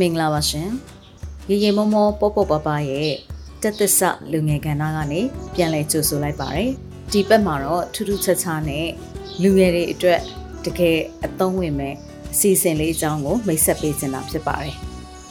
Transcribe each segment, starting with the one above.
မင်္ဂလာပါရှင်ရေရေမောမောပေါပေါပပရဲ့တက်သစ္စလူငယ်ကဏ္ဍကနေပြန်လည်ကြိုဆိုလိုက်ပါတယ်ဒီဘက်မှာတော့ထူးထူးခြားခြားနဲ့လူငယ်တွေအတွက်တကယ်အသုံးဝင်မဲ့အစီအစဉ်လေးအကြောင်းကိုမိတ်ဆက်ပေးချင်တာဖြစ်ပါတယ်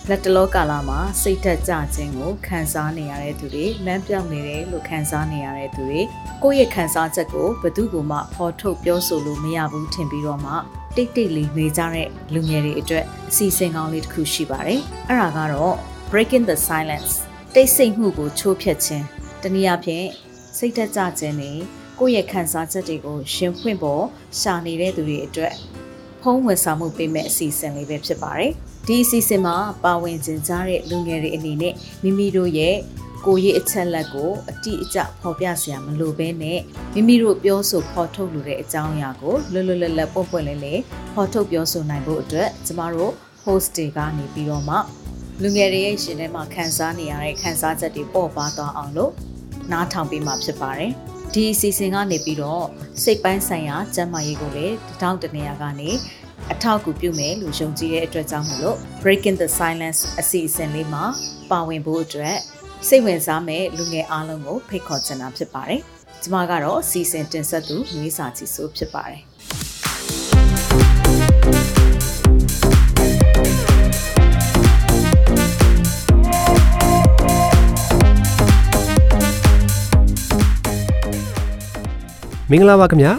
လက်တလောကာလမှာစိတ်သက်ကြခြင်းကိုခံစားနေရတဲ့သူတွေလမ်းပြောင်းနေတယ်လို့ခံစားနေရတဲ့သူတွေကိုယ့်ရဲ့ခံစားချက်ကိုဘယ်သူမှဖော်ထုတ်ပြောဆိုလို့မရဘူးထင်ပြီးတော့မှ တိတ်တိတ်လေးနေကြတဲ့လူငယ်တွေအတွက်အစီအစဉ်ကောင်းလေးတစ်ခုရှိပါတယ်။အဲ့ဒါကတော့ Breaking the Silence တိတ်ဆိတ်မှုကိုချိုးဖျက်ခြင်းတနည်းအားဖြင့်စိတ်သက်ကြခြင်းနဲ့ကိုယ့်ရဲ့ခံစားချက်တွေကိုရှင်ဖွင့်ပေါ်ရှာနေတဲ့သူတွေအတွက်ဖုံးဝန်ဆောင်မှုပေးမဲ့အစီအစဉ်လေးပဲဖြစ်ပါတယ်။ဒီအစီအစဉ်မှာပါဝင်ခြင်းကြတဲ့လူငယ်တွေအနေနဲ့မိမိတို့ရဲ့ ကိုရေးအချက်လက်ကိုအတိအကျဖော်ပြစရာမလိုဘဲနဲ့မိမိတို့ပြောဆိုဖော်ထုတ်လိုတဲ့အကြောင်းအရာကိုလွတ်လွတ်လပ်လပ်ပွန့်ပွန့်လင်းလင်းဖော်ထုတ်ပြောဆိုနိုင်ဖို့အတွက်ကျမတို့ host တွေကနေပြီးတော့မှလူငယ်တွေရဲ့ရှင်ထဲမှာခံစားနေရတဲ့ခံစားချက်တွေပေါ်ပါသွားအောင်လို့နားထောင်ပေးမှာဖြစ်ပါတယ်။ဒီအစီအစဉ်ကနေပြီးတော့စိတ်ပိုင်းဆိုင်ရာကျန်းမာရေးကိုလည်းတောင်းတနေရကနေအထောက်အကူပြုမယ်လို့ယုံကြည်တဲ့အတွက်ကြောင့်မလို့ Breaking the Silence အစီအစဉ်လေးမှာပါဝင်ဖို့အတွက် စိတ်ဝင်စားမဲ့လူငယ်အားလုံးကိုဖိတ်ခေါ်ချင်တာဖြစ်ပါတယ်။ကျွန်မကတော့စီစဉ်တင်ဆက်သူရွေးစာချီဆိုဖြစ်ပါတယ်မင်္ဂလာပါခင်ဗျာ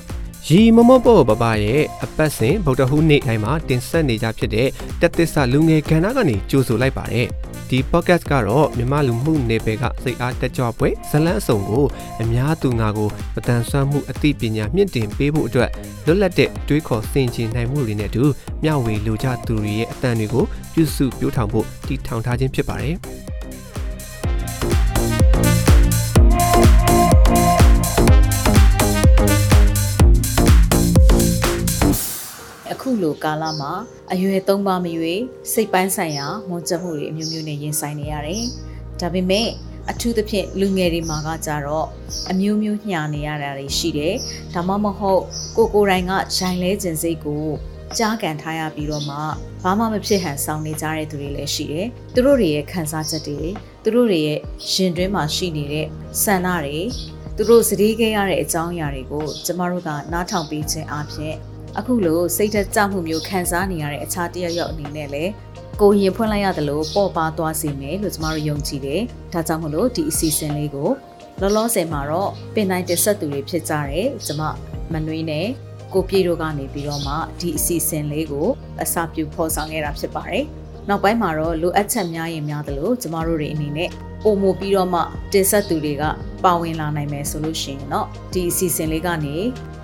ရီမမောပေါ့ပပရဲ့အပတ်စဉ်ဗုဒ္ဓဟူးနေ့တိုင်းမှာတင်ဆက်နေကြဖြစ်တဲ့တက်သစ္စာလူငယ်ကဏ္ဍကနေကြိုဆိုလိုက်ပါတယ် ဒီ podcast ကတော့မြမလူမှုနယ်ပယ်ကစိတ်အားတက်ကြွပွဲဇလန်းအစုံကိုအများသူငါကိုမတန်ဆွမ်းမှုအသိပညာမြင့်တင်ပေးဖို့အတွက်လွတ်လပ်တဲ့တွေးခေါ်စင်ကျင်နိုင်မှုတွေနဲ့အတူမျှဝေလိုချသူတွေရဲ့အတန်တွေကိုပြုစုပြောထောင်ဖို့တည်ထောင်ထားခြင်းဖြစ်ပါတယ် အခုလိုကာလမှာအရွယ်သုံးပါမရွေစိတ်ပိုင်းဆိုင်ရာမွန်ကျမှုတွေအမျိုးမျိုးနဲ့ရင်ဆိုင်နေရတယ်။ဒါပေမဲ့အထူးသဖြင့်လူငယ်တွေမှာကကြတော့အမျိုးမျိုးညှာနေရတာတွေရှိတယ်။ဒါမှမဟုတ်ကိုကိုတိုင်းကရိုင်လဲခြင်းစိတ်ကိုကြားကန်ထားရပြီးတော့မှဘာမှမဖြစ်ဟန်ဆောင်နေကြတဲ့သူတွေလည်းရှိတယ်။သူတို့တွေရဲ့ခံစားချက်တွေသူတို့တွေရဲ့ရင်တွင်းမှာရှိနေတဲ့ဆန္ဒတွေသူတို့စတိခဲ့ရတဲ့အကြောင်းအရာတွေကိုကျမတို့ကနားထောင်ပေးခြင်းအပြင် အခုလိုစိတ်သက်ကြောက်မှုမျိုးခံစားနေရတဲ့အခြားတယောက်ယောက်အနေနဲ့လည်းကိုရင်ဖွင့်လိုက်ရသလိုပေါ်ပါသွားစေမယ်လို့ကျမတို့ယုံကြည်တယ်။ဒါကြောင့်မလို့ဒီအစီအစဉ်လေးကိုလောလောဆယ်မှာတော့ပင်တိုင်းတက်ဆက်သူတွေဖြစ်ကြတယ်ကျမမနှွေးနဲ့ကိုပြေတို့ကနေပြီးတော့မှဒီအစီအစဉ်လေးကိုအစပြုဖော်ဆောင်ခဲ့တာဖြစ်ပါတယ်။နောက်ပိုင်းမှာတော့လိုအပ်ချက်များရင်များသလိုကျမတို့တွေအနေနဲ့ပုံမူပြီးတော့မှတင်ဆက်သူတွေကပါဝင်လာနိုင်မယ်ဆိုလို့ရှိရင်တော့ဒီအစီအစဉ်လေးကနေ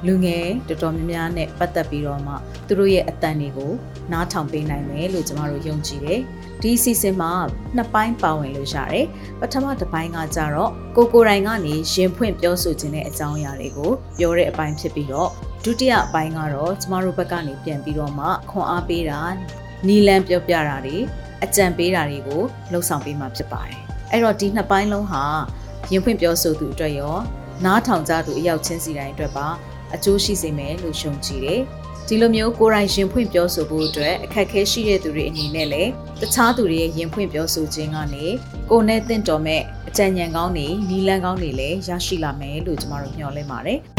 လူငယ်တော်တော်များများနဲ့ပတ်သက်ပြီးတော့မှသူတို့ရဲ့အတန်တွေကိုနားထောင်ပေးနိုင်မယ်လို့ကျမတို့ယုံကြည်တယ်ဒီအစီအစဉ်မှာနှစ်ပိုင်းပါဝင်လို့ရတယ်ပထမတစ်ပိုင်းကကြတော့ကိုကိုတိုင်ကနေရင်ဖွင့်ပြောဆိုခြင်းတဲ့အကြောင်းအရာတွေကိုပြောတဲ့အပိုင်းဖြစ်ပြီးတော့ဒုတိယအပိုင်းကတော့ကျမတို့ဘက်ကနေပြန်ပြီးတော့မှခွန်အားပေးတာနီလန်ပြောပြတာတွေအကြံပေးတာတွေကိုလှုပ်ဆောင်ပေးမှာဖြစ်ပါတယ်အဲ့တော့ဒီနှစ်ပိုင်းလုံးဟာရင်ဖွင့်ပြောဆိုသူအတွက်ရောနားထောင်ကြသူအယောက်ချင်းစီတိုင်းအတွက်ပါ အကျိုးရှိစေမယ်လို့ယုံကြည်တယ်။ဒီလိုမျိုးကိုယ်တိုင်ရင်ဖွင့်ပြောဆိုဖို့အတွက်အခက်အခဲရှိတဲ့သူတွေအနေနဲ့လည်းတခြားသူတွေရဲ့ရင်ဖွင့်ပြောဆိုခြင်းကနေကိုယ်နဲ့တင့်တော်မဲ့အကြံဉာဏ်ကောင်းတွေ၊နီလန်းကောင်းတွေလည်းရရှိလာမယ်လို့ကျမတို့မျှော်လင့်ပါတယ်။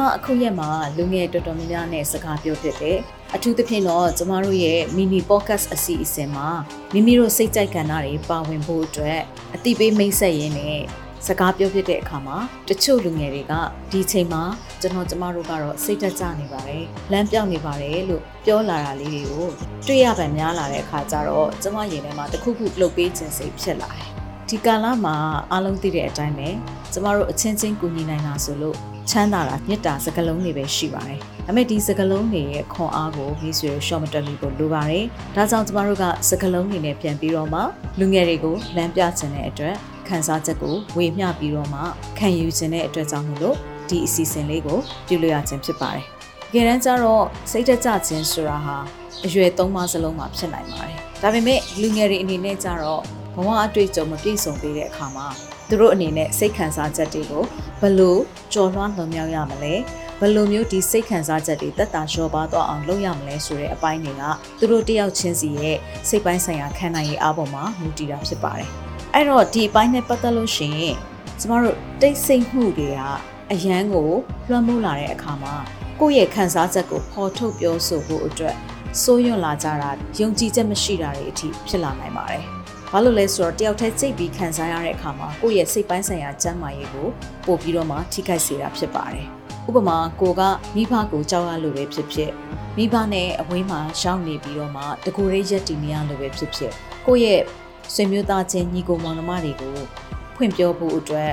မအခုရက်မှာလူငယ်တော်တော်များများနဲ့စကားပြောဖြစ်တယ်အထူးသဖြင့်တော့ကျမတို့ရဲ့ mini podcast အစီအစဉ်မှာမိမိတို့စိတ်ကြိုက်ကဏ္ဍတွေပါဝင်ဖို့အတွက်အတိပေးမိတ်ဆက်ရင်းနဲ့စကားပြောဖြစ်တဲ့အခါမှာတချို့လူငယ်တွေကဒီချိန်မှာကျွန်တော်ကျမတို့ကတော့စိတ်သက်သာနေပါတယ်လမ်းပြောင်းနေပါတယ်လို့ပြောလာတာလေးတွေကိုတွေ့ရပံများလာတဲ့အခါကျတော့ကျမရင်ထဲမှာတခုခုလှုပ်ပေးခြင်းစိတ်ဖြစ်လာတယ်ဒဒီကာလမှာအားလုံးသိတဲ့အတိုင်းပဲကျမတို့အချင်းချင်းကူညီနိုင်တာဆိုလို့ ချမ်းသာတာမြတ်တာစကလုံးတွေပဲရှိပါတယ်။ဒါပေမဲ့ဒီစကလုံးတွေရဲ့ခွန်အားကိုမိဆွေရှော့မတက်မိဖို့လိုပါတယ်။ဒါကြောင့်ကျမတို့ကစကလုံးတွေနဲ့ပြန်ပြီးတော့မှလူငယ်တွေကိုလမ်းပြခြင်းတဲ့အတွက်ခန်းစားချက်ကိုဝေမျှပြီးတော့မှခံယူခြင်းတဲ့အတွက်ကြောင့်မို့လို့ဒီအစီအစဉ်လေးကိုပြုလုပ်ရခြင်းဖြစ်ပါတယ်။တကယ်တမ်းကျတော့စိတ်သက်ကြခြင်းဆိုတာဟာအရွယ်သုံးပါးစလုံးမှာဖြစ်နိုင်ပါတယ်။ဒါပေမဲ့လူငယ်တွေအနေနဲ့ကျတော့ဘဝအတွေ့အကြုံမပြည့်စုံသေးတဲ့အခါမှာ သူတို့အနေနဲ့စိတ်ခံစားချက်တွေကိုဘလို့ကြော်လွှမ်းလွန်မြောက်ရမလဲဘယ်လိုမျိုးဒီစိတ်ခံစားချက်တွေတက်တာလျှော့ပါသွားအောင်လုပ်ရမလဲဆိုတဲ့အပိုင်းတွေကသူတို့တယောက်ချင်းစီရဲ့စိတ်ပိုင်းဆိုင်ရာခံနိုင်ရည်အပေါ်မှာမူတည်တာဖြစ်ပါတယ်။အဲ့တော့ဒီအပိုင်းနဲ့ပတ်သက်လို့ရှိရင်ကျမတို့တိတ်ဆိတ်မှုတွေကအရန်ကိုလွှမ်းမိုးလာတဲ့အခါမှာကိုယ့်ရဲ့ခံစားချက်ကိုဖော်ထုတ်ပြောဆိုဖို့အတွက်စိုးရွံ့လာကြတာယုံကြည်ချက်မရှိတာတွေအထိဖြစ်လာနိုင်ပါတယ်။ ဘာလို့လဲဆိုတော့တယောက်တည်းစိတ်ပြီးခံစားရတဲ့အခါမှာကိုယ့်ရဲ့စိတ်ပိုင်းဆိုင်ရာကျန်းမာရေးကိုပို့ပြီးတော့မှထိခိုက်စေတာဖြစ်ပါတယ်။ဥပမာကိုကမိဘကိုကြောက်ရလို့ပဲဖြစ်ဖြစ်မိဘနဲ့အဝေးမှာရောက်နေပြီးတော့မှတကူရေးရက်တည်နေရလို့ပဲဖြစ်ဖြစ်ကိုယ့်ရဲ့ဆွေမျိုးသားချင်းညီကိုမောင်နှမတွေကိုဖွင့်ပြောဖို့အတွက်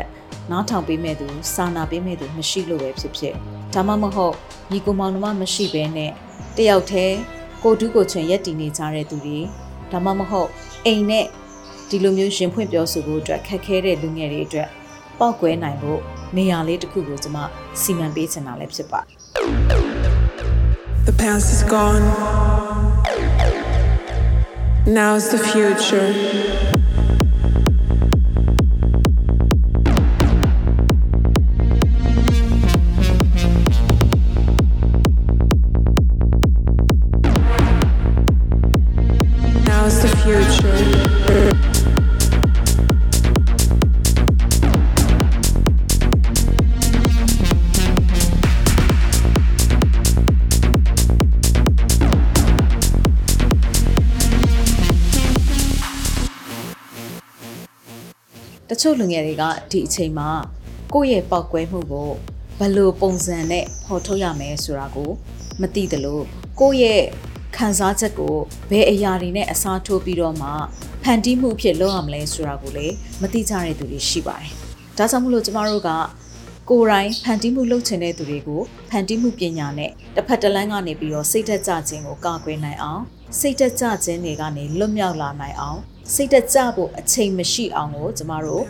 နားထောင်ပေးမဲ့သူစာနာပေးမဲ့သူမရှိလို့ပဲဖြစ်ဖြစ်ဒါမှမဟုတ်ညီကိုမောင်နှမမရှိဘဲနဲ့တယောက်တည်းကိုတူးကိုချွင်ရက်တည်နေကြတဲ့သူတွေဒါမှမဟုတ်အိမ်နဲ့ ဒီလိုမျိုးရှင်ဖွင့်ပြောဆိုဖို့အတွက်ခက်ခဲတဲ့လူငယ်တွေအတွက်ပောက်ကွဲနိုင်ဖို့နေရာလေးတစ်ခုကိုကျွန်မစီမံပေးချင်တာလည်းဖြစ်ပါ The past is gone. Now's the future. ချို့လူငယ်တွေကဒီအချိန်မှာကိုယ့်ရဲ့ပောက်ကွဲမှုကိုဘယ်လိုပုံစံနဲ့ဖော်ထုတ်ရမယ်ဆိုတာကို မသိသလိုကိုယ့်ရဲ့ခံစားချက်ကိုဘယ်အရာတွေနဲ့အစားထိုးပြီးတော့မှဖန်တီးမှုဖြစ်လုပ်ရမလဲဆိုတာကိုလည်းမသိကြတဲ့သူတွေရှိပါတယ်။ဒါကြောင့်မို့လို့ကျမတို့ကကိုယ်တိုင်ဖန်တီးမှုလုပ်ချင်တဲ့သူတွေကိုဖန်တီးမှုပညာနဲ့တစ်ဖက်တစ်လမ်းကနေပြီးတော့စိတ်သက်ကြခြင်းကိုကာကွယ်နိုင်အောင်စိတ်သက်ကြခြင်းတွေကနေလွတ်မြောက်လာနိုင်အောင် စိတ်သက်ကြဖို့အချိန်မရှိအောင်ကိုကျမတို့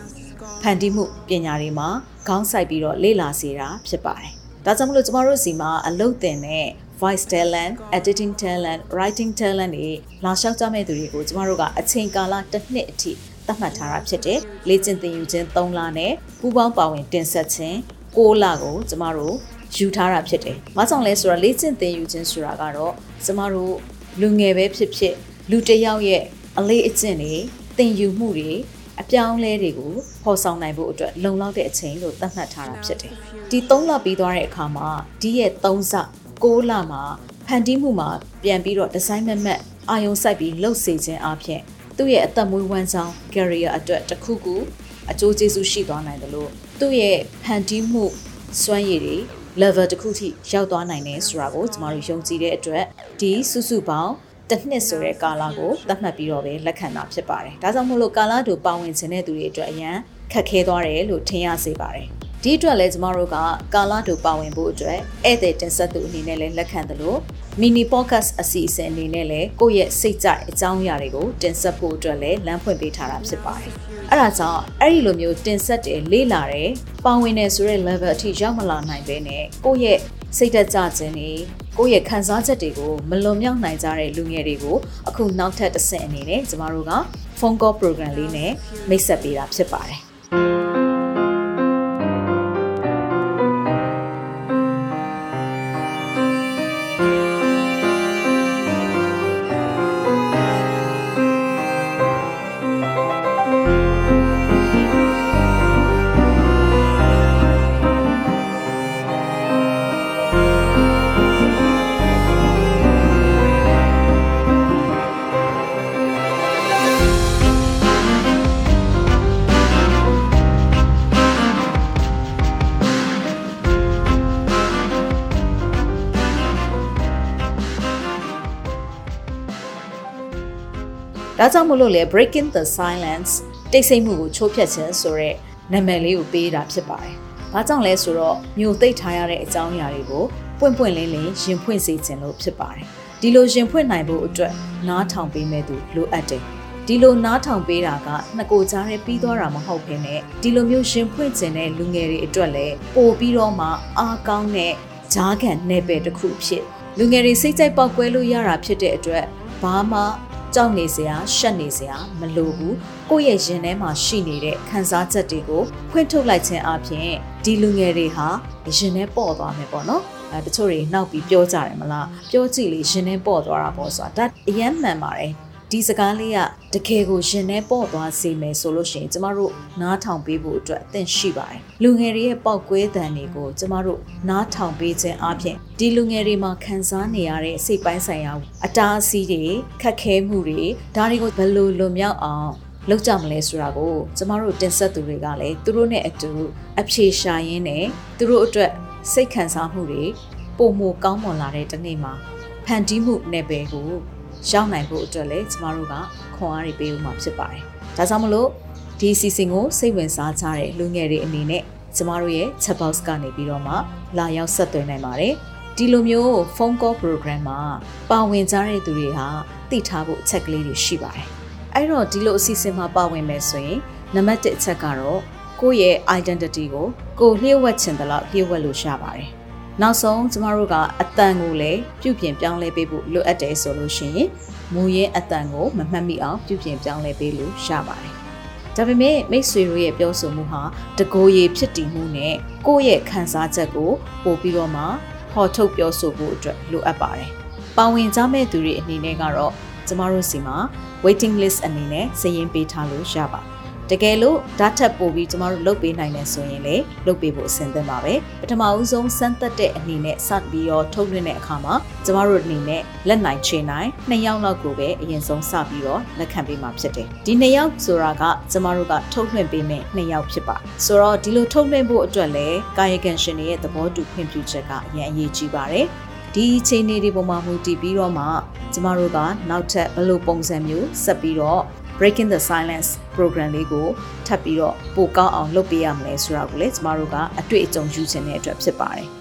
ဖန်တီးမှုပညာတွေမှာခေါင်းစိုက်ပြီးတော့လေ့လာစေတာဖြစ်ပါတယ်။ဒါကြောင့်မလို့ကျမတို့စီမှာအလုပ်တင်တဲ့ voice talent, editing talent, writing talent တွေလာလျှောက်ကြမဲ့သူတွေကိုကျမတို့ကအချိန်ကာလတစ်နှစ်အထိသတ်မှတ်ထားတာဖြစ်တယ်။လေ့ကျင့်သင်ယူခြင်း3လနဲ့ပူးပေါင်းပါဝင်တင်ဆက်ခြင်း6လကိုကျမတို့ယူထားတာဖြစ်တယ်။ဘာကြောင့်လဲဆိုတော့လေ့ကျင့်သင်ယူခြင်းဆိုတာကတော့ကျမတို့လူငယ်ပဲဖြစ်ဖြစ်လူတစ်ယောက်ရဲ့ အလေးအကျင့်တွေသင်ယူမှုတွေအပြောင်းလဲတွေကိုဖော်ဆောင်နိုင်ဖို့အတွက်လုံလောက်တဲ့အချိန်လို့သတ်မှတ်ထားတာဖြစ်တယ်။ဒီ3လပြီးသွားတဲ့အခါမှာဒီရဲ့3စ6လမှာဖန်တီးမှုမှာပြန်ပြီးတော့ဒီဇိုင်းမက်မက်အာယုံစိုက်ပြီးလှုပ်စေခြင်းအပြင်သူ့ရဲ့အသက်မွေးဝမ်းကြောင်း career အတွက်တစ်ခုခုအကျိုးကျေးဇူးရှိသွားနိုင်တယ်လို့သူ့ရဲ့ဖန်တီးမှုစွမ်းရည်တွေ level တစ်ခုထိရောက်သွားနိုင်တယ်ဆိုတာကိုကျမတို့ယုံကြည်တဲ့အတွက်ဒီစုစုပေါင်း တစ်နှစ်ဆိုတဲ့ကာလကိုသတ်မှတ်ပြီးတော့ပဲလက်ခံတာဖြစ်ပါတယ်။ဒါကြောင့်မို့လို့ကာလတို့ပါဝင်ခြင်းတဲ့သူတွေအတွက်အရန်ခက်ခဲသွားတယ်လို့ထင်ရစေပါတယ်။ဒီအတွက်လည်းကျမတို့ကကာလတို့ပါဝင်ဖို့အတွက်ဧည့်သည်တင်ဆက်သူအနေနဲ့လည်းလက်ခံတယ်လို့ mini podcast အစီအစဉ်အနေနဲ့လည်းကိုယ့်ရဲ့စိတ်ကြိုက်အကြောင်းအရာတွေကိုတင်ဆက်ဖို့အတွက်လည်းလမ်းဖွင့်ပေးထားတာဖြစ်ပါတယ်။အဲ့ဒါကြောင့်အဲ့ဒီလိုမျိုးတင်ဆက်တယ်လေ့လာတယ်ပါဝင်တယ်ဆိုတဲ့ level အထိရောက်မလာနိုင်ဘဲနဲ့ကိုယ့်ရဲ့ စိတ်သက်ကြခြင်းတွေကိုယ့်ရဲ့ခံစားချက်တွေကိုမလွန်မြောက်နိုင်ကြတဲ့လူငယ်တွေကိုအခုနောက်ထပ်တစ်ဆင့်အနေနဲ့ကျမတို့က phone call program လေးနဲ့မိတ်ဆက်ပေးတာဖြစ်ပါတယ် ကြောင့်မို့လို့လေ breaking the silence တိတ်ဆိတ်မှုကိုချိုးဖျက်ခြင်းဆိုတဲ့နာမည်လေးကိုပေးတာဖြစ်ပါတယ်။ဘာကြောင့်လဲဆိုတော့မြို့သိပ်ထားရတဲ့အကြောင်းအရာတွေကိုပွင့်ပွင့်လင်းလင်းရင်ဖွင့်စေခြင်းလို့ဖြစ်ပါတယ်။ဒီလိုရင်ဖွင့်နိုင်ဖို့အတွက်နားထောင်ပေးမဲ့သူလိုအပ်တယ်။ဒီလိုနားထောင်ပေးတာကနှစ်ကိုကြားနဲ့ပြီးသွားတာမဟုတ်ဘဲနဲ့ဒီလိုမျိုးရှင်ဖွင့်ခြင်းတဲ့လူငယ်တွေအတွက်လည်းပို့ပြီးတော့မှအားကောင်းတဲ့ဂျားကန်နယ်ပယ်တစ်ခုဖြစ်လူငယ်တွေစိတ်ကြိုက်ပေါက်ကွဲလို့ရတာဖြစ်တဲ့အတွက်ဘာမှ ကြောက်နေစရာရှက်နေစရာမလိုဘူးကိုယ့်ရဲ့ရင်ထဲမှာရှိနေတဲ့ခံစားချက်တွေကိုဖွင့်ထုတ်လိုက်ခြင်းအပြင်ဒီလူငယ်တွေဟာရင်ထဲပေါ့သွားမယ်ပေါ့နော်အဲတချို့တွေနောက်ပြီးပြောကြတယ်မလားပြောကြည့်လေရင်ထဲပေါ့သွားတာပေါ့ဆိုတာဒါအယမ်းမှန်ပါတယ် ဒီစကားလေးကတကယ်ကိုရင်ထဲပေါ့သွားစေမယ်ဆိုလို့ရှိရင်ကျမတို့နားထောင်ပေးဖို့အတွက်အသင့်ရှိပါတယ်လူငယ်တွေရဲ့ပောက်ကွဲတံတွေကိုကျမတို့နားထောင်ပေးခြင်းအပြင်ဒီလူငယ်တွေမှာခံစားနေရတဲ့စိတ်ပိုင်းဆိုင်ရာအတားအဆီးတွေခက်ခဲမှုတွေဒါတွေကိုဘယ်လိုလွန်မြောက်အောင်လောက်ကြမလဲဆိုတာကိုကျမတို့တင်ဆက်သူတွေကလည်းသူတို့နဲ့အတူအဖြေရှာရင်းနဲ့သူတို့အတွက်စိတ်ခံစားမှုတွေပုံမကောင်းမွန်လာတဲ့တနေ့မှာဖန်တီးမှုနယ်ပယ်ကို ရောက်နိုင်ဖို့အတွက်လည်းကျမတို့ကခွန်အားတွေပေးဦးမှာဖြစ်ပါတယ်။ဒါကြောင့်မလို့ဒီစီစဉ်ကိုစိတ်ဝင်စားကြတဲ့လူငယ်တွေအနေနဲ့ကျမတို့ရဲ့ chat box ကနေပြီးတော့မှလာရောက်ဆက်သွယ်နိုင်ပါတယ်။ဒီလိုမျိုး phone call program မှာပါဝင်ကြတဲ့သူတွေဟာသိထားဖို့အချက်ကလေးတွေရှိပါတယ်။အဲ့တော့ဒီလိုအစီအစဉ်မှာပါဝင်မယ်ဆိုရင်နံပါတ်1အချက်ကတော့ကိုယ့်ရဲ့ identity ကိုကိုလျှို့ဝှက်ချင်တယ်လို့လျှို့ဝှက်လို့ရပါတယ်။ နောက်ဆုံးကျမတို့ကအတန်ကိုလည်းပြုပြင်ပြောင်းလဲပေးဖို့လိုအပ်တယ်ဆိုလို့ရှိရင်မူရင်းအတန်ကိုမမှတ်မိအောင်ပြုပြင်ပြောင်းလဲပေးလို့ရပါတယ်။ဒါပေမဲ့မိတ်ဆွေတို့ရဲ့ပြောဆိုမှုဟာတကိုယ်ရည်ဖြစ်တည်မှုနဲ့ကိုယ့်ရဲ့ခံစားချက်ကိုပို့ပြီးတော့မှဟော်ထုတ်ပြောဆိုဖို့အတွက်လိုအပ်ပါတယ်။ပါဝင်ကြမဲ့သူတွေအနေနဲ့ကတော့ကျမတို့စီမှာ waiting list အနေနဲ့စာရင်းပေးထားလို့ရပါတယ် တကယ်လို့ဓာတ်ထပ်ပို့ပြီးကျမတို့လုပ်ပေးနိုင်တယ်ဆိုရင်လေလုပ်ပေးဖို့အဆင်သင့်ပါပဲပထမဦးဆုံးစမ်းသက်တဲ့အနေနဲ့စပြီးတော့ထုတ်လွှင့်တဲ့အခါမှာကျမတို့အနေနဲ့လက်နိုင်ချေနိုင်နှစ်ယောက်လောက်ကိုပဲအရင်ဆုံးစပြီးတော့လက်ခံပေးမှာဖြစ်တယ်ဒီနှစ်ယောက်ဆိုတာကကျမတို့ကထုတ်လွှင့်ပေးမယ်နှစ်ယောက်ဖြစ်ပါဆိုတော့ဒီလိုထုတ်လွှင့်ဖို့အတွက်လည်းကာယကံရှင်တွေရဲ့သဘောတူခွင့်ပြုချက်ကအရင်အရေးကြီးပါတယ်ဒီအခြေအနေတွေပေါ်မှာမူတည်ပြီးတော့မှကျမတို့ကနောက်ထပ်ဘယ်လိုပုံစံမျိုးဆက်ပြီးတော့ Breaking the Silence program လေးကိုထပ်ပြီးတော့ပိုကောင်းအောင်လုပ်ပေးရမလဲဆိုတာကိုလည်းကျမတို့ကအတွေ့အကြုံယူခြင်းတဲ့အတွက်ဖြစ်ပါတယ်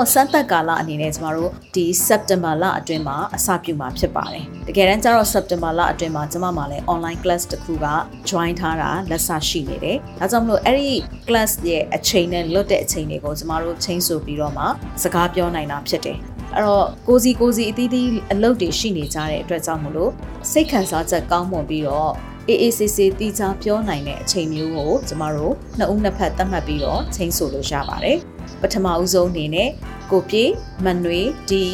တော့စမ်းသက်ကာလအနေနဲ့ကျမတို့ဒီ September လအတွင်းမှာအစပြုမှာဖြစ်ပါတယ်။တကယ်တမ်းကျတော့ September လအတွင်းမှာကျမမှာလည်း online class တစ်ခုက join ထားတာလက်စရှိနေတယ်။ဒါကြောင့်မလို့အဲ့ဒီ class ရဲ့အချိန်နဲ့လွတ်တဲ့အချိန်တွေကိုကျမတို့ချိန်ဆိုပြီးတော့မှစကားပြောနိုင်တာဖြစ်တယ်။အဲ့တော့ကိုစီကိုစီအသီးသီးအလုပ်တွေရှိနေကြတဲ့အတွက်ကြောင့်မလို့စိတ်ခံစားချက်ကောင်းမွန်ပြီးတော့အေးအေးဆေးဆေးတီးခြားပြောနိုင်တဲ့အချိန်မျိုးကိုကျမတို့နှစ်ဦးနှစ်ဖက်သတ်မှတ်ပြီးတော့ချိန်ဆိုလို့ရပါတယ် ပထမဦးဆုံးအနေနဲ့ကိုပြေမနွေဒီ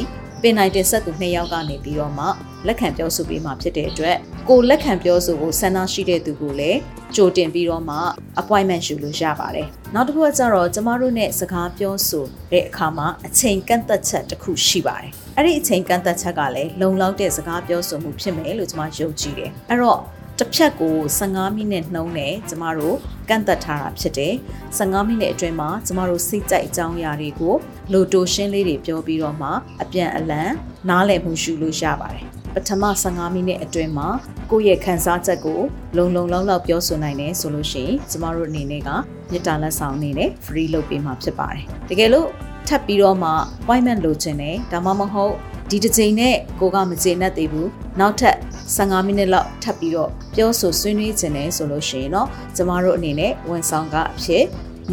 ပင်နိုင်တင်ဆက်သူနှစ်ယောက်ကနေပြီးတော့မှလက်ခံပြောဆိုပေးမှာဖြစ်တဲ့အတွက်ကိုလက်ခံပြောဆိုဖို့ဆန္ဒရှိတဲ့သူကိုလည်းကြိုတင်ပြီးတော့မှ appointment ယူလို့ရပါတယ်။နောက်တစ်ခုကကျတော့ကျမတို့နဲ့စကားပြောဆိုတဲ့အခါမှာအချိန်ကန့်သက်ချက်တစ်ခုရှိပါတယ်။အဲ့ဒီအချိန်ကန့်သက်ချက်ကလည်းလုံလောက်တဲ့စကားပြောဆိုမှုဖြစ်မယ်လို့ကျမယုံကြည်တယ်။အဲ့တော့ တစ်ဖြတ်ကို15မိနစ်နှုံးနဲ့ကျမတို့ကန့်သက်ထားတာဖြစ်တယ်။15မိနစ်အတွင်းမှာကျမတို့စိတ်ကြိုက်အကြောင်းအရာတွေကိုလိုတိုရှင်းလေးတွေပြောပြီးတော့မှအပြန်အလှန်နားလည်မှုရှုလို့ရပါတယ်။ပထမ15မိနစ်အတွင်းမှာကိုယ့်ရဲ့ခံစားချက်ကိုလုံလုံလောက်လောက်ပြောဆိုနိုင်တယ်ဆိုလို့ရှိရင်ကျမတို့အနေနဲ့ကမေတ္တာလက်ဆောင်အနေနဲ့ free လုပ်ပေးမှာဖြစ်ပါတယ်။တကယ်လို့ထပ်ပြီးတော့မှ appointment လိုချင်တယ်ဒါမှမဟုတ် ဒီတစ်ချိန်နဲ့ကိုကမကျေနပ်သေးဘူးနောက်ထပ်15မိနစ်လောက်ထပ်ပြီးတော့ပြောဆိုဆွေးနွေးခြင်းနဲ့ဆိုလို့ရှိရင်တော့ကျမတို့အနေနဲ့ဝန်ဆောင်ကအဖြစ်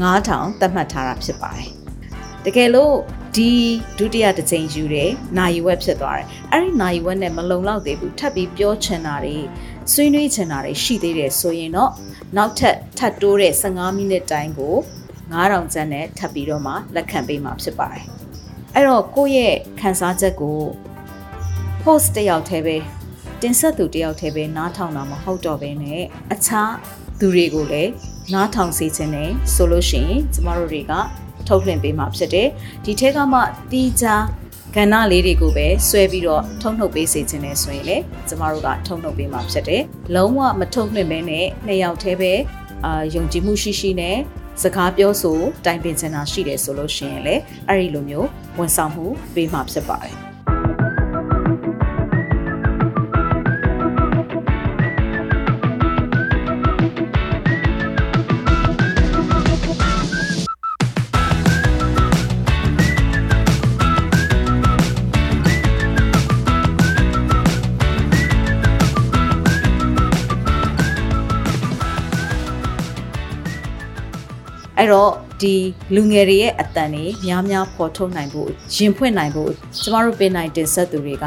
9000သတ်မှတ်ထားတာဖြစ်ပါတယ်တကယ်လို့ဒီဒုတိယတစ်ချိန်ယူတယ်နိုင်ဝက်ဖြစ်သွားတယ်အဲ့ဒီနိုင်ဝက်နဲ့မလုံလောက်သေးဘူးထပ်ပြီးပြောချင်တာတွေဆွေးနွေးချင်တာတွေရှိသေးတယ်ဆိုရင်တော့နောက်ထပ်ထပ်တိုးတဲ့15မိနစ်တိုင်းကို9000ကျပ်နဲ့ထပ်ပြီးတော့မှလက်ခံပေးမှာဖြစ်ပါတယ် အဲ့တော့ကိုယ့်ရဲ့ခံစားချက်ကို host တယောက်တည်းပဲတင်ဆက်သူတယောက်တည်းပဲနားထောင်တာမဟုတ်တော့ဘဲနဲ့အခြားသူတွေကိုလည်းနားထောင်စေခြင်းနဲ့ဆိုလို့ရှိရင်ကျမတို့တွေကထုတ်လွှင့်ပေးမှာဖြစ်တယ်ဒီထက်ကမှတီးခြားကဏ္ဍလေးတွေကိုပဲဆွဲပြီးတော့ထုံနှုတ်ပေးစေခြင်းနဲ့ဆိုရင်လေကျမတို့ကထုံနှုတ်ပေးမှာဖြစ်တယ်လုံးဝမထုံနှင့်ဘဲနဲ့နှစ်ယောက်တည်းပဲအာယုံကြည်မှုရှိရှိနဲ့စကားပြောဆိုတိုင်ပင်ချင်တာရှိတယ်ဆိုလို့ရှိရင်လေအဲ့ဒီလိုမျိုး ဝန်ဆောင်မှုပေးမှာဖြစ်ပါတယ်အဲ့တော့ ဒီလူငယ်တွေရဲ့အတန်တွေများများဖော်ထုတ်နိုင်ဖို့ရင်ဖွင့်နိုင်ဖို့ကျမတို့ပင်နိုင်တင်ဆက်သူတွေက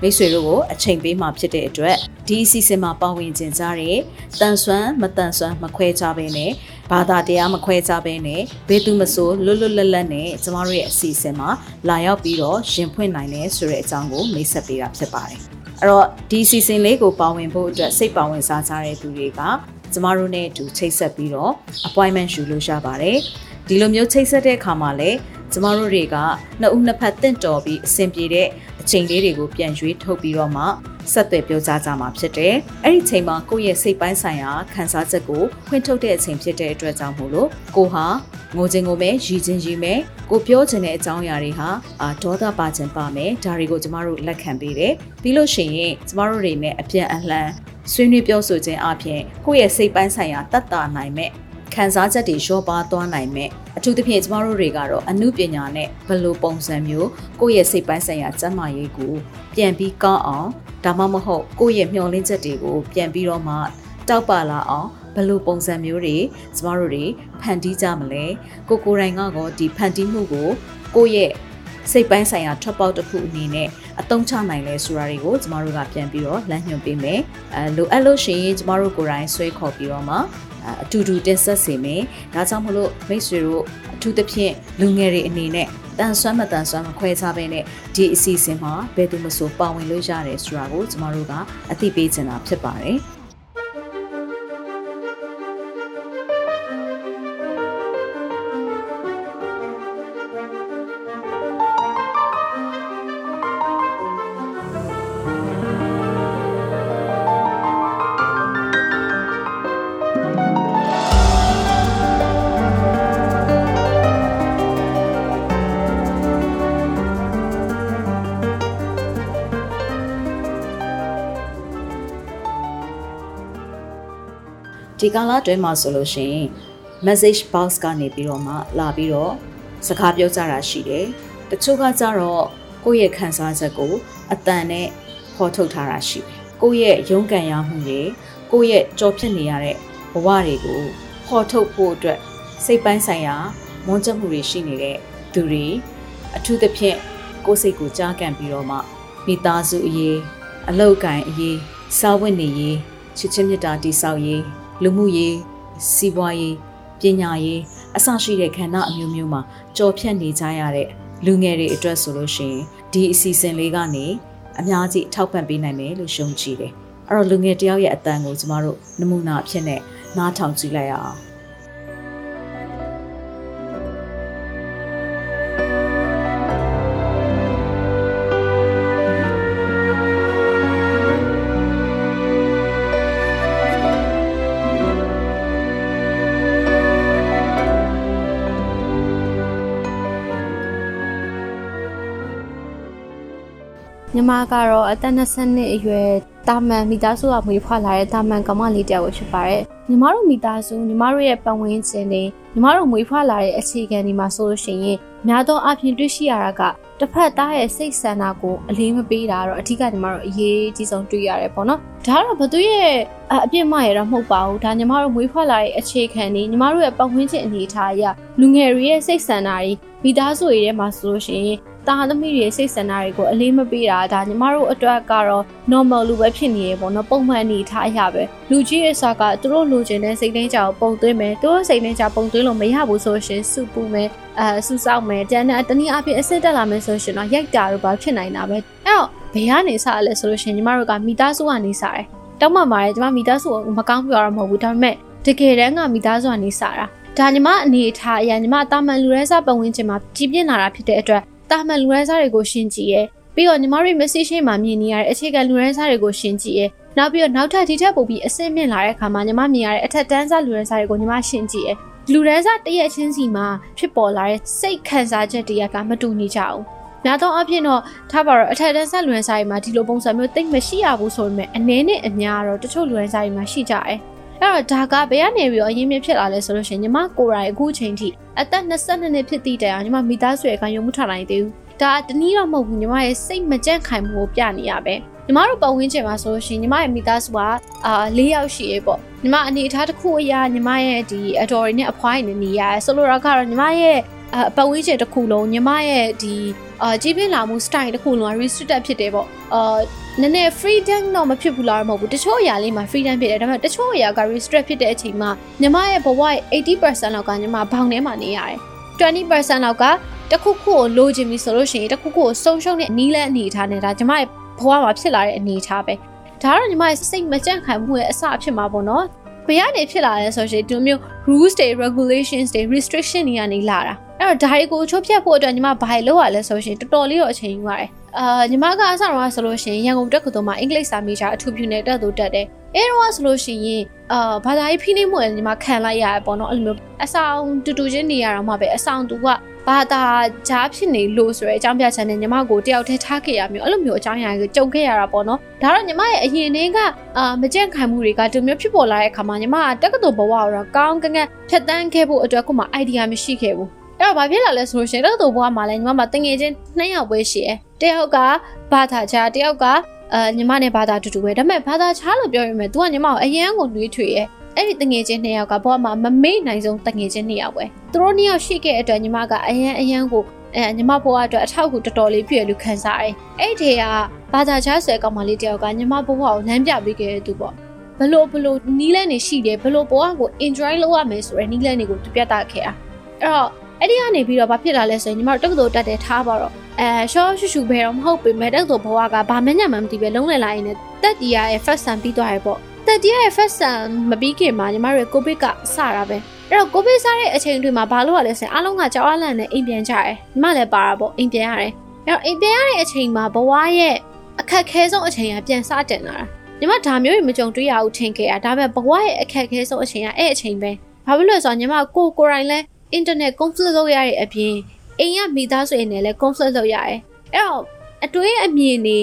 မိတ်ဆွေတို့ကိုအချိန်ပေးမှဖြစ်တဲ့အတွက်ဒီအစီအစဉ်မှာပါဝင်ခြင်းကြတဲ့တန်ဆွမ်းမတန်ဆွမ်းမခွဲခြားဘဲနဲ့ဘာသာတရားမခွဲခြားဘဲနဲ့ဘေးသူမဆိုးလွတ်လွတ်လပ်လပ်နဲ့ကျမတို့ရဲ့အစီအစဉ်မှာလာရောက်ပြီးတော့ရင်ဖွင့်နိုင်တယ်ဆိုတဲ့အကြောင်းကိုမိတ်ဆက်ပေးတာဖြစ်ပါတယ်အဲ့တော့ဒီအစီအစဉ်လေးကိုပါဝင်ဖို့အတွက်စိတ်ပါဝင်စားကြတဲ့သူတွေကကျမတို့နဲ့အတူချိတ်ဆက်ပြီးတော့ appointment ယူလို့ရပါတယ် ဒီလိုမျိုးချိတ်ဆက်တဲ့အခါမှာလည်းကျမတို့တွေကနှစ်ဦးနှစ်ဖက်တင့်တော်ပြီးအဆင်ပြေတဲ့အချိန်လေးတွေကိုပြန်ရွေးထုတ်ပြီးတော့မှဆက်သွယ်ပြောကြားကြမှာဖြစ်တယ်။အဲ့ဒီချိန်မှာကိုယ့်ရဲ့စိတ်ပိုင်းဆိုင်ရာခံစားချက်ကိုဖွင့်ထုတ်တဲ့အချိန်ဖြစ်တဲ့အတွက်ကြောင့်မို့လို့ကိုဟာငိုခြင်းကိုပဲရည်ချင်းရည်မယ်ကိုပြောချင်တဲ့အကြောင်းအရာတွေဟာအာဒေါသပါခြင်းပါမယ်ဒါတွေကိုကျမတို့လက်ခံပေးတယ်ပြီးလို့ရှိရင်ကျမတို့တွေနဲ့အပြန်အလှန်ဆွေးနွေးပြောဆိုခြင်းအပြင်ကိုယ့်ရဲ့စိတ်ပိုင်းဆိုင်ရာတတ်တာနိုင်မဲ့ ခံစားချက်တွေလျှော့ပါသွားနိုင်မဲ့အထူးသဖြင့်ကျမတို့တွေကတော့အမှုပညာနဲ့ဘယ်လိုပုံစံမျိုးကိုယ့်ရဲ့စိတ်ပိုင်းဆိုင်ရာစမ်းမရေးကိုပြန်ပြီးကောင်းအောင်ဒါမှမဟုတ်ကိုယ့်ရဲ့မျှော်လင့်ချက်တွေကိုပြန်ပြီးတော့မှတောက်ပလာအောင်ဘယ်လိုပုံစံမျိုးတွေကျမတို့တွေဖန်တီးကြမလဲကိုကိုယ်တိုင်ကတော့ဒီဖန်တီးမှုကိုကိုယ့်ရဲ့စိတ်ပိုင်းဆိုင်ရာထွက်ပေါက်တစ်ခုအနေနဲ့အသုံးချနိုင်လဲဆိုတာတွေကိုကျမတို့ကပြန်ပြီးတော့လမ်းညွှန်ပေးမယ်အဲလိုအပ်လို့ရှိရင်ကျမတို့ကိုယ်တိုင်ဆွဲခေါ်ပြီးတော့မှ အတူတူတင်ဆက်စေမယ်ဒါကြောင့်မလို့မိတ်ဆွေတို့အထူးသဖြင့်လူငယ်တွေအနေနဲ့တန်ဆွမ်းမတန်ဆွမ်းမခွဲခြားဘဲနဲ့ဒီအစီအစဉ်မှာဘယ်သူမှဆိုပါဝင်လို့ရတယ်ဆိုတာကိုကျမတို့ကအသိပေးချင်တာဖြစ်ပါတယ် ဒီကာလအတွင်းမှာဆိုလို့ရှိရင် message box ကနေပြီးတော့မှလာပြီးတော့စကားပြောကြတာရှိတယ်။တချို့ကကြတော့ကိုယ့်ရဲ့ခံစားချက်ကိုအတန်နဲ့ဖော်ထုတ်ထားတာရှိတယ်။ကိုယ့်ရဲ့ရုန်းကန်ရမှုတွေကိုယ့်ရဲ့ကြော်ဖြစ်နေရတဲ့ဘဝတွေကိုဖော်ထုတ်ဖို့အတွက်စိတ်ပိုင်းဆိုင်ရာမွန်းချက်မှုတွေရှိနေတဲ့သူတွေအထူးသဖြင့်ကိုယ်စိတ်ကိုကြားကန်ပြီးတော့မှမိသားစုအရေးအလောက်ကန်အရေးစာဝတ်နေရေးချစ်ချင်းမြတ်တာတိဆောက်ရေး လူမှုရေးစီးပွားရေးပညာရေးအစရှိတဲ့ခန္ဓာအမျိုးမျိုးမှာကြော်ဖြတ်နေကြရတဲ့လူငယ်တွေအတွက်ဆိုလို့ရှိရင်ဒီအစီအစဉ်လေးကနေအများကြီးထောက်ပံ့ပေးနိုင်မယ်လို့ရှုံကြည်တယ်။အဲ့တော့လူငယ်တယောက်ရဲ့အတန်ကိုကျမတို့နမူနာအဖြစ်နဲ့နားထောင်ကြည့်လိုက်ရအောင်။ မကတော့အသက်20နှစ်အရွယ်တာမန်မိသားစုကမွေးဖွားလာတဲ့တာမန်ကောင်မလေးတယောက်ဖြစ်ပါတယ်။ညီမတို့မိသားစုညီမတို့ရဲ့ပတ်ဝန်းကျင်တွေညီမတို့မွေးဖွားလာတဲ့အခြေခံတွေမှာဆိုလို့ရှိရင်များသောအားဖြင့်တွေ့ရှိရတာကတစ်ဖက်သားရဲ့စိတ်ဆန္ဒကိုအလေးမပေးတာတော့အထူးကညီမတို့အရေးကြီးဆုံးတွေ့ရတယ်ပေါ့နော်။ဒါကတော့ဘသူရဲ့အပြစ်မရတော့မဟုတ်ပါဘူး။ဒါညီမတို့မွေးဖွားလာတဲ့အခြေခံတွေညီမတို့ရဲ့ပတ်ဝန်းကျင်အနေအထားအရလူငယ်တွေရဲ့စိတ်ဆန္ဒတွေမိသားစုတွေထဲမှာဆိုလို့ရှိရင် တာသမီးတွေစိတ်ဆန္ဒတွေကိုအလေးမပေးတာဒါညီမတို့အတွက်ကတော့ normal လူပဲဖြစ်နေရေပေါ့နော်ပုံမှန်အနေထားအရပဲလူကြီးရဲ့စာကသူတို့လိုချင်တဲ့စိတ်နှင်းကြကိုပုံသွင်းမယ်သူတို့စိတ်နှင်းကြပုံသွင်းလို့မရဘူးဆိုရှင်စုပူမယ်အဲစုဆောက်မယ်တန်းတန်းတနည်းအားဖြင့်အစစ်တက်လာမယ်ဆိုရှင်တော့ရိုက်တာတော့ဘာဖြစ်နိုင်တာပဲအဲ့တော့ဘယ်ကနေစရလဲဆိုလို့ရှိရင်ညီမတို့ကမိသားစုကနေစတယ်တောက်မှမာတယ်ညီမမိသားစုကိုမကောင်းပြောရမှာမဟုတ်ဘူးဒါပေမဲ့တကယ်တမ်းကမိသားစုကနေစတာဒါညီမအနေထားအရာညီမတာမန်လူရဲစားပတ်ဝန်းကျင်မှာကြီးပြင်းလာတာဖြစ်တဲ့အတွက် တာမန်လူရဲစားတွေကိုရှင်းကြည့်ရဲပြီးတော့ညီမတို့ message မှာမြင်နေရတဲ့အခြေခံလူရဲစားတွေကိုရှင်းကြည့်ရဲနောက်ပြီးတော့နောက်ထပ်ဒီထက်ပိုပြီးအဆင့်မြင့်လာတဲ့အခါမှာညီမမြင်ရတဲ့အထက်တန်းစားလူရဲစားတွေကိုညီမရှင်းကြည့်ရဲလူရဲစားတရက်ချင်းစီမှာဖြစ်ပေါ်လာတဲ့စိတ်ခံစားချက်တွေကမတူညီကြဘူးများသောအားဖြင့်တော့ထားပါတော့အထက်တန်းဆက်လွန်ဆိုင်မှာဒီလိုပုံစံမျိုးတိတ်မရှိရဘူးဆိုပေမဲ့အနေနဲ့အများတော့တချို့လွန်ဆိုင်မှာရှိကြတယ်။ အဲ့တော့ဒါကဘယ်ကနေပြီးတော့အရင်မြဖြစ်လာလဲဆိုလို့ရှိရင်ညီမကိုယ်တိုင်အခုချိန်ထိအသက်22နှစ်ဖြစ်သည့်တိုင်အောင်ညီမမိသားစုရဲ့ခံယူမှုထားနိုင်သေးဘူး။ဒါတနည်းတော့မဟုတ်ဘူးညီမရဲ့စိတ်မကြက်ခိုင်မှုကိုပြနေရပဲ။ညီမတို့ပတ်ဝန်းကျင်မှာဆိုလို့ရှိရင်ညီမရဲ့မိသားစုကအာ၄ယောက်ရှိရေပေါ့ညီမအနေအထားတစ်ခုအရာညီမရဲ့ဒီအတော်ရင်းနဲ့အဖွားရင်းနဲ့နေရတယ်ဆိုလိုတော့ကတော့ညီမရဲ့အပတ်ဝန်းကျင်တစ်ခုလုံးညီမရဲ့ဒီအာကြီးပြင်းလာမှု style တစ်ခုလုံးက restricted ဖြစ်တယ်ပေါ့အာ နည်းနည်း freedom တော့မဖြစ်ဘူးလားမဟုတ်ဘူးတချို့အရာလေးမှာ freedom ဖြစ်တယ်ဒါပေမဲ့တချို့အရာက restrict ဖြစ်တဲ့အချိန်မှာညီမရဲ့ဘဝရဲ့80%လောက်ကညီမဘောင်ထဲမှာနေရတယ်20%လောက်ကတခုခုကိုလိုချင်ပြီဆိုလို့ရှိရင်တခုခုကိုဆုံးရှုံးတဲ့နီးလန်းအနေထားနေတာညီမရဲ့ဘဝမှာဖြစ်လာတဲ့အနေထားပဲဒါကတော့ညီမရဲ့စိတ်မကြန့်ခိုင်မှုရဲ့အစဖြစ်မှာပေါ့နော်ဘယ်ကနေဖြစ်လာလဲဆိုရင်ဒီလိုမျိုး rules တွေ regulations တွေ restriction တွေကနေလာတာအဲ့တော့ဒါတွေကိုချိုးဖြတ်ဖို့အတွက်ညီမဘာလို့ရလဲဆိုရှင်တော်တော်လေးတော့အချိန်ယူရတယ် အာညီမကအစတော့ဆိုလို့ရှိရင်ရန်ကုန်တက္ကသိုလ်မှာအင်္ဂလိပ်စာမေဂျာအထူးပြုနေတက်သူတက်တယ်အဲတော့ဆိုလို့ရှိရင်အာဘာသာရေးဖိနှိပ်မှုလည်းညီမခံလိုက်ရရပေါ့နော်အဲ့လိုမျိုးအဆောင်တူတူချင်းနေရတော့မှပဲအဆောင်သူကဘာသာကြားဖြစ်နေလို့ဆိုရဲအကြောင်းပြချက်နဲ့ညီမကိုတယောက်တည်းထားခဲ့ရမျိုးအဲ့လိုမျိုးအကြောင်းအရာကိုကြုံခဲ့ရတာပေါ့နော်ဒါတော့ညီမရဲ့အရင်တည်းကအာမကြန့်ခိုင်မှုတွေကဒီမျိုးဖြစ်ပေါ်လာတဲ့အခါမှာညီမကတက္ကသိုလ်ဘဝကိုတော့ကောင်းကင်ကဖြတ်တန်းခဲ့ဖို့အတွက်ကမှ idea မရှိခဲ့ဘူး အဲ့တော့ဘာဖြစ်လာလဲဆိုလို့ရှိရင်တက္ကသိုလ်ဘဝမှာလည်းညီမမှာတငယ်ချင်းနှစ်ယောက်ပဲရှိတယ်တယောက်ကဘာသာချာတယောက်ကအာညီမနဲ့ဘာသာတူတူပဲဒါပေမဲ့ဘာသာချာလို့ပြောရမယ် तू ကညီမကိုအရန်ကိုနှွေးထွေရဲ့အဲ့ဒီတငယ်ချင်းနှစ်ယောက်ကဘဝမှာမမေ့နိုင်ဆုံးတငယ်ချင်းနှစ်ယောက်ပဲသူတို့နှစ်ယောက်ရှိခဲ့တဲ့အတွက်ညီမကအရန်အရန်ကိုအဲညီမဘဝအတွက်အထောက်အကူတော်တော်လေးပြည့်လို့ခံစားရတယ်အဲ့ဒီကဘာသာချာဆွဲကောင်မလေးတယောက်ကညီမဘဝကိုလမ်းပြပေးခဲ့တဲ့သူပေါ့ဘလို့ဘလို့နီးလန်းနေရှိတယ်ဘလို့ဘဝကို enjoy လုပ်ရမယ်ဆိုရယ်နီးလန်းတွေကိုသူပြသခဲ့တာအဲ့တော့ အဲ့ဒီကနေပြီးတော့ဘာဖြစ်လာလဲဆိုရင်ညီမတို့တက္ကသိုလ်တက်တယ်ထားပါတော့အဲရှော့ရှူရှူပဲတော့မဟုတ်ပေမဲ့တက္ကသိုလ်ဘဝကဘာမှညံ့မှမသိပဲလုံးလည်လာရင်တက်တီးရရဲ့ first sem ပြီးသွားရပေါ့တက်တီးရရဲ့ first sem မပြီးခင်မှာညီမတို့ကိုဗစ်ကစတာပဲအဲ့တော့ကိုဗစ်စတဲ့အချိန်တွေမှာဘာလို့ရလဲဆိုရင်အားလုံးကကြောက်အားလန့်နဲ့အိမ်ပြန်ကြတယ်ညီမလည်းပါတာပေါ့အိမ်ပြန်ရတယ်အဲ့တော့အိမ်ပြန်ရတဲ့အချိန်မှာဘဝရဲ့အခက်ခဲဆုံးအချိန်ကပြန်စတင်လာတာညီမဒါမျိုးတွေမကြုံတွေ့ရဘူးထင်ခဲ့တာဒါပေမဲ့ဘဝရဲ့အခက်ခဲဆုံးအချိန်ကအဲ့အချိန်ပဲဘာဖြစ်လို့လဲဆိုတော့ညီမကိုကိုယ်တိုင်လဲ internet conflict လုပ်ရတဲ့အပြင်အိမ်ကမိသားစုတွေနဲ့လည်း conflict လုပ်ရတယ်အဲ့တော့အတွင်းအမြင်တွေ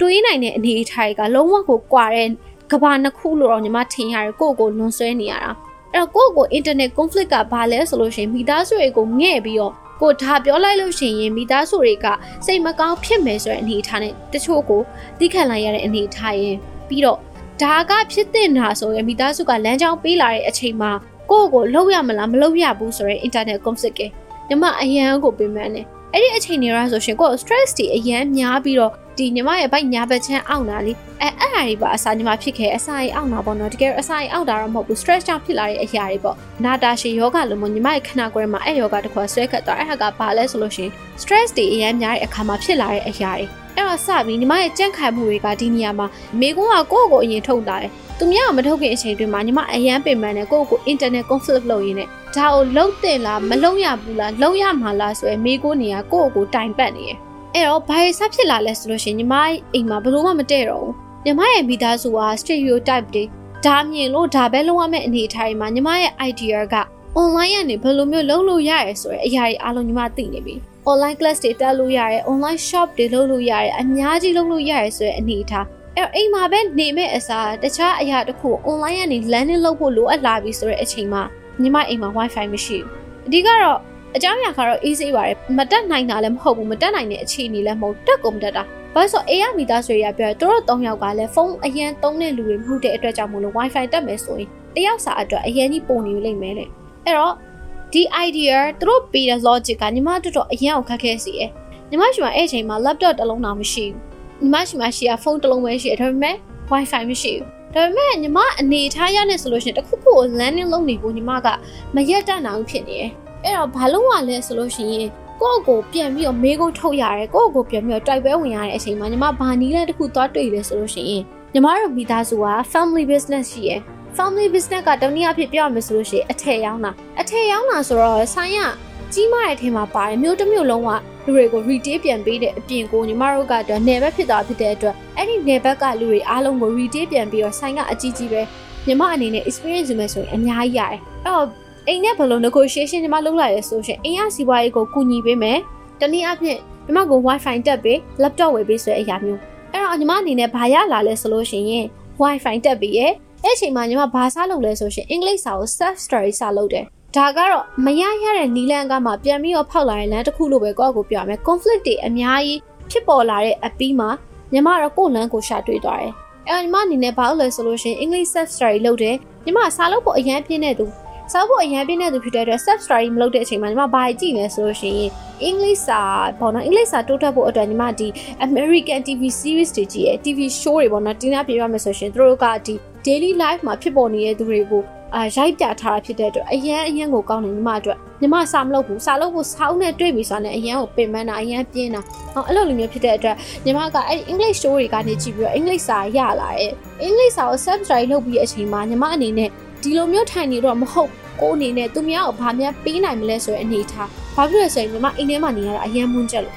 တွေးနိုင်တဲ့အနေအထားတွေကလုံးဝကိုကွာတဲ့ကဘာနှစ်ခုလို့တော့ညီမထင်ရတယ်ကိုယ့်ကိုလွန်ဆွဲနေရတာအဲ့တော့ကိုယ့်ကို internet conflict ကဘာလဲဆိုလို့ရှိရင်မိသားစုတွေကိုငဲ့ပြီးတော့ကိုဒါပြောလိုက်လို့ရှိရင်မိသားစုတွေကစိတ်မကောင်းဖြစ်မယ်ဆိုတဲ့အနေအထားနဲ့တချို့ကိုသိခံလိုက်ရတဲ့အနေအထားရင်ပြီးတော့ဒါကဖြစ်တဲ့နာဆိုရင်မိသားစုကလမ်းကြောင်းပေးလာတဲ့အချိန်မှာ ကိုယ့်ကိုလှုပ်ရမလားမလှုပ်ရဘူးဆိုရင် internet conflict ကညီမအရန်ကိုပြင်မှန်းတယ်အဲ့ဒီအချိန်တွေကဆိုရှင်ကိုယ့် stress တွေအရန်များပြီးတော့ဒီညီမရဲ့ဘိုက်ညာဘက်ချမ်းအောင့်တာလေအဲအဲ့ဟာတွေပါအစာညီမဖြစ်ခဲ့အစာကြီးအောင့်တာပေါ့နော်တကယ်အစာကြီးအောင့်တာတော့မဟုတ်ဘူး stress ကြောင့်ဖြစ်လာတဲ့အရာတွေပေါ့နာတာရှည်ယောဂလိုမျိုးညီမရဲ့ခန္ဓာကိုယ်မှာအဲ့ယောဂတစ်ခုဆွဲခတ်သွားအဲ့ဟာကဘာလဲဆိုလို့ရှင် stress တွေအရန်များတဲ့အခါမှာဖြစ်လာတဲ့အရာတွေအဲ့တော့စပြီးညီမရဲ့ကြန့်ခိုင်မှုတွေကဒီနေရာမှာမိကုန်းကကိုယ့်ကိုအရင်ထုတ်တာတယ် သူများမထုတ်ခင်အချိန်တွင်မှာညီမအရန်ပင်ပန်းနဲ့ကိုယ့်ကို internet conflict လုပ်ရင်းနဲ့ဒါကိုလုံးတင်လားမလုံးရဘူးလားလုံးရမှာလားဆိုရယ်မိကိုနေကကိုယ့်ကိုတိုင်ပတ်နေရယ်အဲ့တော့ဘာရစဖြစ်လာလဲဆိုလို့ရှိရင်ညီမအိမ်မှာဘယ်လိုမှမတည့်တော့ဘူးညီမရဲ့မိသားစုက stereotype တွေဒါမြင်လို့ဒါပဲလုံးဝမဲ့အနေအထားတွေမှာညီမရဲ့ idea က online ကနေဘယ်လိုမျိုးလုပ်လို့ရရဲဆိုရယ်အရာတွေအားလုံးညီမသိနေပြီ online class တွေတက်လို့ရတယ် online shop တွေလုပ်လို့ရတယ်အများကြီးလုပ်လို့ရတယ်ဆိုရယ်အနေအထား အဲ့အိမ်မှာပဲနေမဲ့အစားတခြားအရာတစ်ခု online ကနေ learning လုပ်ဖို့လိုအပ်လာပြီဆိုတဲ့အချိန်မှာညီမအိမ်မှာ wifi မရှိဘူးအဓိကတော့အကြောင်းအရာကတော့ easy ပါတယ်မတက်နိုင်တာလည်းမဟုတ်ဘူးမတက်နိုင်တဲ့အခြေအနေလည်းမဟုတ်တက်ကုန်တက်တာဘာလို့ဆိုအေးရမိသားစုရပြောသူတို့၃ယောက်ကလည်းဖုန်းအရန်သုံးတဲ့လူတွေမဟုတ်တဲ့အတွက်ကြောင့်မို့လို့ wifi တက်မယ်ဆိုရင်တယောက်စာအတွက်အရန်ကြီးပုံနေလိမ့်မယ်လေအဲ့တော့ဒီ idea သူတို့ပေးတဲ့ logic ကညီမတို့တော့အရန်ကိုခက်ခဲစီရယ်ညီမရှိမှအဲ့အချိန်မှာ laptop တစ်လုံးတော့မရှိဘူး ညီမရှိမှရှိရဖုန်းတစ်လုံးပဲရှိတယ်ဒါပေမဲ့ wifi မရှိဘူးဒါပေမဲ့ညီမအနေထားရနေဆိုလို့ရှိရင်တခုခုကို landing လုပ်နေဖို့ညီမကမရက်တတ်နိုင်ဘူးဖြစ်နေတယ်အဲ့တော့ဘာလို့ ਆ လဲဆိုလို့ရှိရင်ကိုယ့်ကိုပြန်ပြီးတော့မေးခွန်းထုတ်ရတယ်ကိုယ့်ကိုပြန်ပြီးတော့တိုက်ပွဲဝင်ရတဲ့အချိန်မှာညီမဘာနီးလဲတစ်ခုသွားတွေ့လဲဆိုလို့ရှိရင်ညီမတို့မိသားစုက family business ရှိရယ် family business ကတနည်းအားဖြင့်ပြောရမယ်ဆိုလို့ရှိရင်အထည်ရောင်းတာအထည်ရောင်းတာဆိုတော့ဆိုင်ရ ကြီးမားတဲ့အထည်မှာပါတယ်မျိုးတစ်မျိုးလုံးကလူတွေကို retail ပြန်ပေးတဲ့အပြင်ကိုညီမတို့ကတော့နယ်ဘက်ဖြစ်သွားဖြစ်တဲ့အတွက်အဲ့ဒီနယ်ဘက်ကလူတွေအားလုံးကို retail ပြန်ပြီးတော့ဆိုင်ကအကြီးကြီးပဲညီမအနေနဲ့ experience ယူမယ်ဆိုရင်အများကြီးရတယ်အဲ့တော့အိမ်နဲ့ဘယ်လို negotiation ညီမလုပ်လိုက်လဲဆိုရှင်အိမ်ရစီးပွားရေးကိုကူညီပေးမယ်တနည်းအားဖြင့်ညီမကို wifi တက်ပေး laptop ဝယ်ပေးဆိုတဲ့အရာမျိုးအဲ့တော့ညီမအနေနဲ့ဘာရလာလဲဆိုလို့ရှိရင် wifi တက်ပေးရဲ့အဲ့အချိန်မှာညီမဘာစားလုပ်လဲဆိုရှင်အင်္ဂလိပ်စာကို self study စာလုပ်တယ် ဒါကတော့မရရတဲ့နီလန်ကမှပြန်ပြီးတော့ဖောက်လာတဲ့လမ်းတစ်ခုလိုပဲကိုယ့်ကိုပြောရမယ် conflict တွေအများကြီးဖြစ်ပေါ်လာတဲ့အပြီးမှာညီမတော့ကိုယ့်လမ်းကိုရှာတွေ့သွားတယ်အဲ့ညီမအနေနဲ့ဘာလို့လဲဆိုလို့ရှိရင် English self study လုပ်တယ်ညီမစာလုပ်ဖို့အရန်ပြင်းတဲ့သူစာဖို့အရန်ပြင်းတဲ့သူဖြစ်တဲ့အတွက် self study မလုပ်တဲ့အချိန်မှာညီမဘာကြည့်လဲဆိုလို့ရှိရင် English စာပေါ့နော် English စာတိုးတက်ဖို့အတွက်ညီမဒီ American TV series တွေကြည့်ရယ် TV show တွေပေါ့နော်တင်းသားပြရမယ်ဆိုရှင်သူတို့ကဒီ daily life မှာဖြစ်ပေါ်နေတဲ့သူတွေကို အာရိုက်ပြထားတာဖြစ်တဲ့အတွက်အရန်အရန်ကိုကောင်းတယ်ညီမအတွက်ညီမစာမလုပ်ဘူးစာလုပ်ဖို့ဆောင်းနဲ့တွေ့ပြီဆိုတာနဲ့အရန်ကိုပင်ပန်းတာအရန်ပြင်းတာဟောအဲ့လိုလိုမျိုးဖြစ်တဲ့အတွက်ညီမကအဲ့ English show တွေကနေကြည့်ပြီးတော့ English စာရလာတယ် English စာကို subscribe လုပ်ပြီးအချိန်မှာညီမအနေနဲ့ဒီလိုမျိုးထိုင်နေတော့မဟုတ်ကိုအနေနဲ့သူများကိုဘာများပေးနိုင်မလဲဆိုတဲ့အနေထားဘာဖြစ်လဲဆိုရင်ညီမအိမ်ထဲမှာနေရတာအရန်မွန်းချက်လို့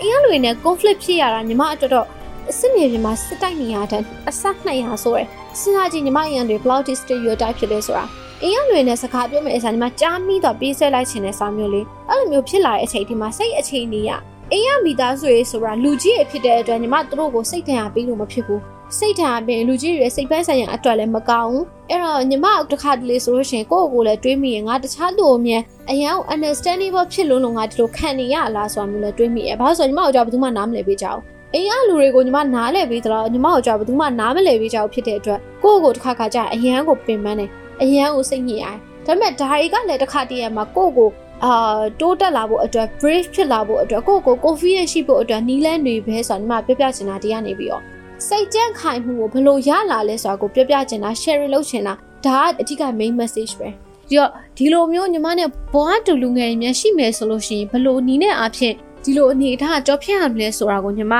အိမ်ကလူတွေနဲ့ conflict ဖြစ်ရတာညီမအတွက်တော့ အစ်စ်မြေပြင်မှာစစ်တိုက်နေရတဲ့အဆက်200ဆိုရယ်စဉ်းစားကြည့်ညီမအရင်တွေ cloud stereotype ဖြစ်လဲဆိုတာအင်းရလွေနဲ့စကားပြောမယ့်အစားညီမကြားမိတော့ပြေးဆွဲလိုက်ခြင်းနဲ့စာမျိုးလေးအဲ့လိုမျိုးဖြစ်လာတဲ့အချိန်ဒီမှာစိတ်အခြေအနေရအင်းရမိသားစုရေးဆိုတာလူကြီးရဖြစ်တဲ့အတွက်ညီမတို့ကိုစိတ်ထင်ရပေးလို့မဖြစ်ဘူးစိတ်ထန်အပြင်လူကြီးတွေစိတ်ပိုင်းဆိုင်ရာအတွက်လည်းမကောင်းဘူးအဲ့တော့ညီမတစ်ခါတလေဆိုလို့ရှိရင်ကိုယ့်ကိုယ်လည်းတွေးမိရင်ငါတခြားလူအမြဲအရင်က understandable ဖြစ်လို့လို့ငါဒီလိုခံနေရလားဆိုတာမျိုးလည်းတွေးမိရဲ့ဘာလို့ဆိုညီမတို့ကြောင့်ဘယ်သူမှနားမလည်ပေးကြဘူး အိမ်ကလူတွေကိုညီမနားလဲပြီးတော့ညီမတို့ကြောင့်ဘယ်သူမှနားမလည်ပေးကြဘူးဖြစ်တဲ့အတွက်ကိုယ့်ကိုယ်တစ်ခါခါကြာအရန်ကိုပင်ပန်းတယ်အရန်ကိုစိတ်ညစ်ရတယ်ဒါပေမဲ့ဒါတွေကလည်းတစ်ခါတည်းရမှာကိုယ့်ကိုအာတိုးတက်လာဖို့အတွက် brave ဖြစ်လာဖို့အတွက်ကိုယ့်ကို confident ရှိဖို့အတွက်နီးလန်းတွေပဲဆိုတာညီမပြပြချင်တာဒီကနေပြီးတော့စိတ်ကြန့်ခိုင်မှုကိုဘယ်လိုရလာလဲဆိုတာကိုပြပြချင်တာ share လုပ်ချင်တာဒါကအဓိက main message ပဲဒီတော့ဒီလိုမျိုးညီမနဲ့ဘွားတူလူငယ်တွေများရှိမယ်ဆိုလို့ရှိရင်ဘယ်လိုနီးနဲ့အဖြစ် ဒီလိုအနေအထားကြော်ဖြတ်ရမလဲဆိုတာကိုညီမ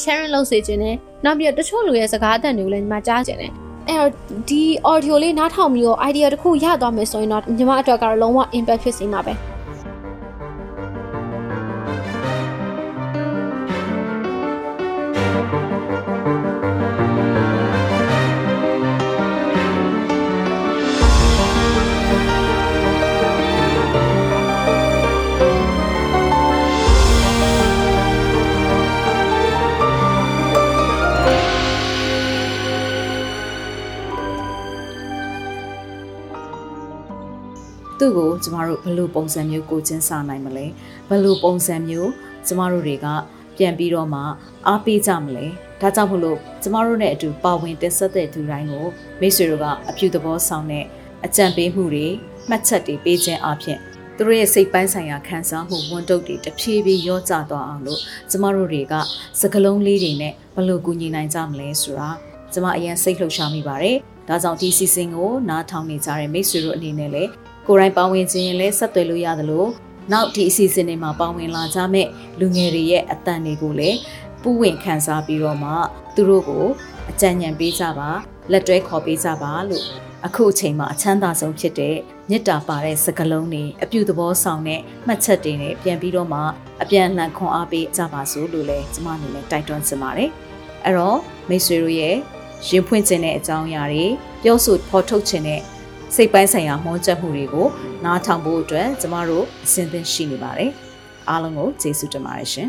sharing လုပ်စေခြင်းနဲ့နောက်ပြီးတော့တချို့လူရဲ့စကားအသံတွေကိုလည်းညီမကြားခြင်းနဲ့အဲ့တော့ဒီ audio လေးနားထောင်ပြီးတော့ idea တစ်ခုရသွားမယ်ဆိုရင်တော့ညီမအတွက်ကတော့လုံးဝ impact ဖြစ်စေမှာပဲ သူ့ကိုကျမတို့ဘယ်လိုပုံစံမျိုးကိုချင်းစားနိုင်မလဲဘယ်လိုပုံစံမျိုးကျမတို့တွေကပြန်ပြီးတော့မှအားပေးကြမလဲဒါကြောင့်မို့လို့ကျမတို့နဲ့အတူပါဝင်တက်ဆက်တဲ့သူတိုင်းကိုမိတ်ဆွေတို့ကအပြုသဘောဆောင်တဲ့အကြံပေးမှုတွေမှတ်ချက်တွေပေးခြင်းအပြင်သူတို့ရဲ့စိတ်ပိုင်းဆိုင်ရာခံစားမှုဝန်တုပ်တွေတဖြည်းဖြည်းရောကျသွားအောင်လို့ကျမတို့တွေကစကလုံးလေးတွေနဲ့ဘယ်လိုကူညီနိုင်ကြမလဲဆိုတာကျမအရင်စိတ်လှုပ်ရှားမိပါတယ်။ဒါကြောင့်ဒီစီစဉ်ကိုနားထောင်နေကြတဲ့မိတ်ဆွေတို့အနေနဲ့လည်း ကိုယ်တိုင်ပါဝင်ခြင်းရင်လည်းဆက်သွယ်လို့ရသလိုနောက်ဒီအစီအစဉ်တွေမှာပါဝင်လာကြမဲ့လူငယ်တွေရဲ့အတန်တွေကိုလည်းပူးဝင်ခံစားပြီးတော့မှသူတို့ကိုအကြံဉာဏ်ပေးကြပါလက်တွဲခေါ်ပေးကြပါလို့အခုအချိန်မှာအချမ်းသာဆုံးဖြစ်တဲ့မေတ္တာပါတဲ့စကားလုံးတွေအပြုသဘောဆောင်တဲ့မှတ်ချက်တွေနဲ့ပြန်ပြီးတော့မှအပြန်အလှန်ခွန်အားပေးကြပါစို့လို့လည်းကျွန်မအနေနဲ့တိုက်တွန်းချင်ပါတယ်အဲ့တော့မိတ်ဆွေတို့ရဲ့ရင်ဖွင့်ခြင်းတဲ့အကြောင်းအရာတွေပြောဆိုဖော်ထုတ်ခြင်းတဲ့ စိတ်ပိုင်းဆိုင်ရာမွန်းချက်မှုတွေကိုနားထောင်ဖို့အတွက်ကျမတို့အစဉ်သင့်ရှိနေပါတယ်အားလုံးကိုကျေးဇူးတင်ပါတယ်ရှင်